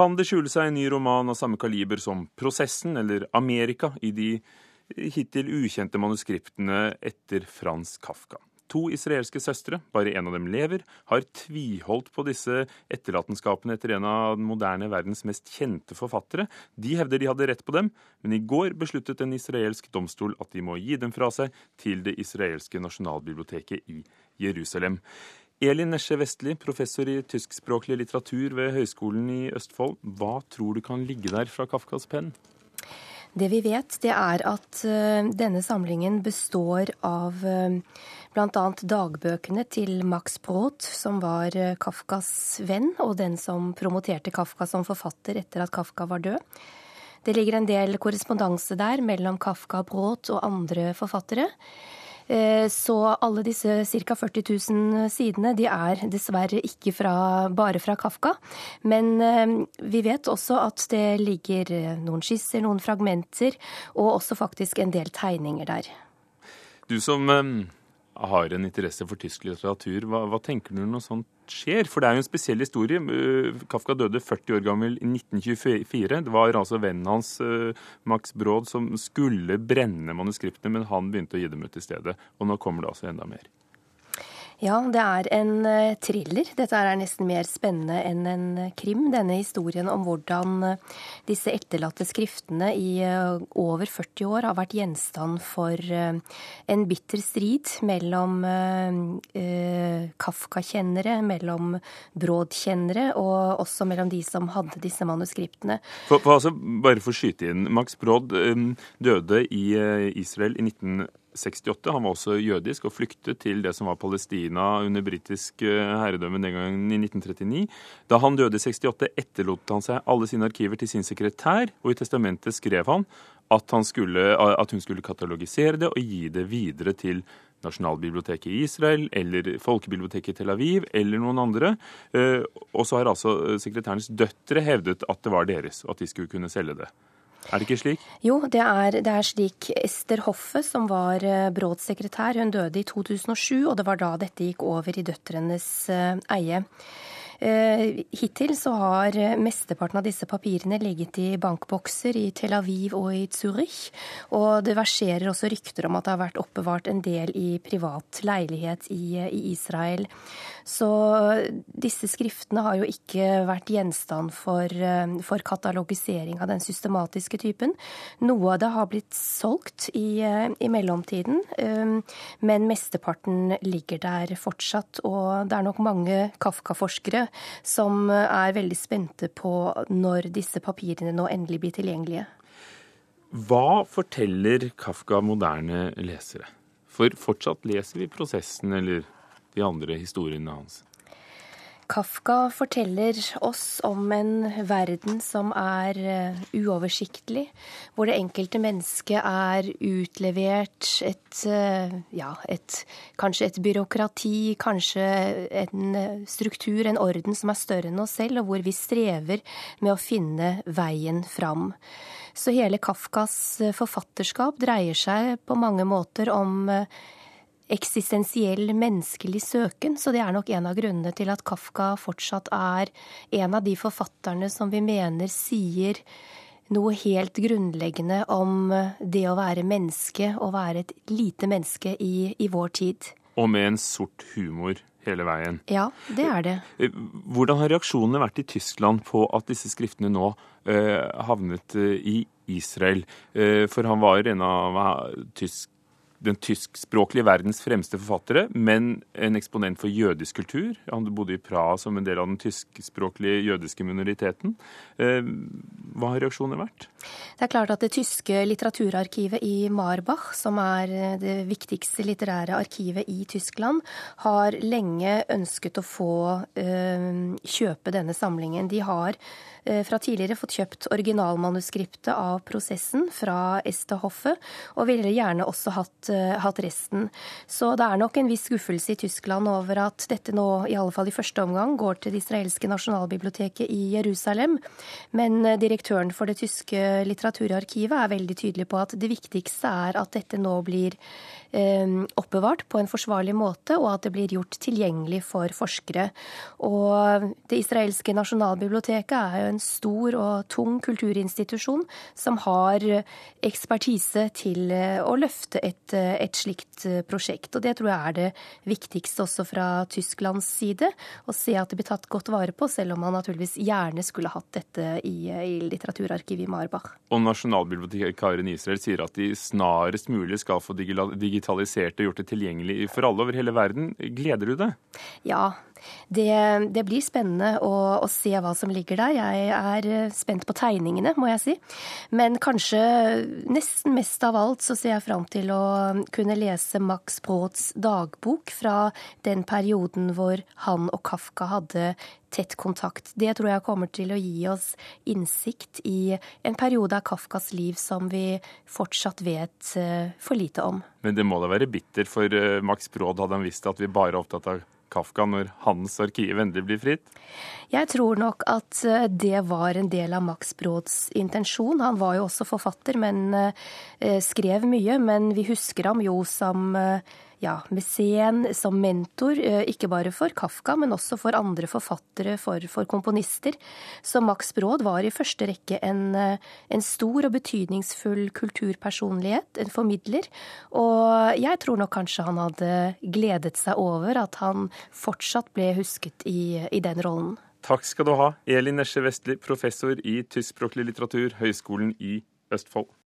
Kan det skjule seg en ny roman av samme kaliber som Prosessen eller Amerika i de hittil ukjente manuskriptene etter Frans Kafka? To israelske søstre, bare en av dem lever, har tviholdt på disse etterlatenskapene etter en av den moderne verdens mest kjente forfattere. De hevder de hadde rett på dem, men i går besluttet en israelsk domstol at de må gi dem fra seg til det israelske nasjonalbiblioteket i Jerusalem. Elin Nesje Vestli, professor i tyskspråklig litteratur ved Høgskolen i Østfold. Hva tror du kan ligge der fra Kafkas penn? Det vi vet, det er at uh, denne samlingen består av uh, bl.a. dagbøkene til Max Brot, som var uh, Kafkas venn, og den som promoterte Kafka som forfatter etter at Kafka var død. Det ligger en del korrespondanse der mellom Kafka, Brot og andre forfattere. Eh, så alle disse ca. 40 000 sidene de er dessverre ikke fra, bare fra Kafka. Men eh, vi vet også at det ligger eh, noen skisser, noen fragmenter, og også faktisk en del tegninger der. Du som har en interesse for tysk litteratur, hva, hva tenker du når noe sånt skjer? For det er jo en spesiell historie. Eh, Kafka døde 40 år gammel i 1924. Det var altså vennen hans, eh, Max Brod, som skulle brenne manuskriptene, men han begynte å gi dem ut i stedet. Og nå kommer det altså enda mer. Ja, det er en eh, thriller. Dette er nesten mer spennende enn en eh, krim. Denne historien om hvordan eh, disse etterlatte skriftene i over 40 år har vært gjenstand for en bitter strid mellom Kafka-kjennere, mellom Broad-kjennere, og også mellom de som hadde disse manuskriptene. For, for altså, bare for å skyte inn. Max Broad døde i Israel i 1980. 68. Han var også jødisk og flyktet til det som var Palestina under britisk eh, herredømme den gangen i 1939. Da han døde i 68, etterlot han seg alle sine arkiver til sin sekretær, og i testamentet skrev han at, han skulle, at hun skulle katalogisere det og gi det videre til Nasjonalbiblioteket i Israel eller Folkebiblioteket i Tel Aviv eller noen andre. Eh, og så har altså sekretærens døtre hevdet at det var deres, og at de skulle kunne selge det. Er det ikke slik? Jo, det er, det er slik. Ester Hoffe, som var eh, Bråds sekretær, hun døde i 2007, og det var da dette gikk over i døtrenes eh, eie. Eh, hittil så har mesteparten av disse papirene ligget i bankbokser i Tel Aviv og i Zürich. Og det verserer også rykter om at det har vært oppbevart en del i privat leilighet i, i Israel. Så disse skriftene har jo ikke vært gjenstand for, eh, for, katalogisering av den systematiske typen. Noe av det har blitt solgt i, eh, i mellomtiden, eh, men mesteparten ligger der fortsatt. Og det er nok mange Kafka-forskere som er veldig spente på når disse papirene nå endelig blir tilgjengelige. Hva forteller Kafka moderne lesere? For fortsatt leser vi prosessen eller de andre historiene hans? Kafka forteller oss om en verden som er eh, uoversiktlig, hvor det enkelte mennesket er utlevert et, eh, ja, et, kanskje et byråkrati, kanskje en struktur, en orden som er større enn oss selv, og hvor vi strever med å finne veien fram. Så hele Kafkas eh, forfatterskap dreier seg på mange måter om eksistensiell menneskelig søken, så det er nok en av grunnene til at Kafka fortsatt er en av de forfatterne som vi mener sier noe helt grunnleggende om det å være menneske, og være et lite menneske i, i vår tid. Og med en sort humor hele veien. Ja, det er det. Eh, hvordan har reaksjonene vært i Tyskland på at disse skriftene nå eh, havnet eh, i Israel? Eh, for han var en av eh, tysk den tyskspråklige verdens fremste forfattere, men en eksponent for jødisk kultur. Han bodde i Praha som en del av den tyskspråklige jødiske minoriteten. Eh, hva har reaksjonene vært? Det er klart at det tyske litteraturarkivet i Marbach, som er det viktigste litterære arkivet i Tyskland, har lenge ønsket å få øh, kjøpe denne samlingen. De har fra tidligere fått kjøpt originalmanuskriptet av prosessen fra Esther Hoffe, og ville gjerne også hatt hatt resten. Så det er nok en viss skuffelse i Tyskland over at dette nå, i alle fall i første omgang, går til det israelske nasjonalbiblioteket i Jerusalem. Men direktøren for det tyske litteraturarkivet er veldig tydelig på at det viktigste er at dette nå blir oppbevart på en forsvarlig måte, og at det blir gjort tilgjengelig for forskere. Og det israelske nasjonalbiblioteket er jo en stor og tung kulturinstitusjon som har ekspertise til eh, å løfte et, eh, et, slikt eh, prosjekt. Og det tror jeg er det viktigste også fra Tysklands side. Å se at det blir tatt godt vare på, selv om man naturligvis gjerne skulle hatt dette i, i litteraturarkivet i Marbach. Og nasjonalbibliotekaren i Israel sier at de snarest mulig skal få digitalisert og gjort det tilgjengelig for alle over hele verden. Gleder du deg? Ja, det, det, blir spennende å, å, se hva som ligger der. Jeg er eh, spent på tegningene, må jeg si. Men kanskje nesten mest av alt så ser jeg fram til å kunne lese Max Brauds dagbok fra den perioden hvor han og Kafka hadde tett kontakt. Det tror jeg kommer til å gi oss innsikt i en periode av Kafkas liv som vi fortsatt vet eh, for lite om. Men det må da være bitter for eh, Max Braud hadde han visst at vi bare er opptatt av Kafka når hans arkiv endelig blir fritt? Jeg tror nok at eh, det var en del av Max Brods intensjon. Han var jo også forfatter, men eh, skrev mye. Men vi husker ham jo som eh, ja, meseen som mentor, eh, ikke bare for Kafka, men også for andre forfattere, for, for komponister. Så Max Brod var i første rekke en, eh, en, stor og betydningsfull kulturpersonlighet, en formidler. Og jeg tror nok kanskje han hadde gledet seg over at han fortsatt ble husket i, i den rollen. Takk skal du ha, Elin Nesje Vestli, professor i tyskspråklig litteratur, Høgskolen i Østfold.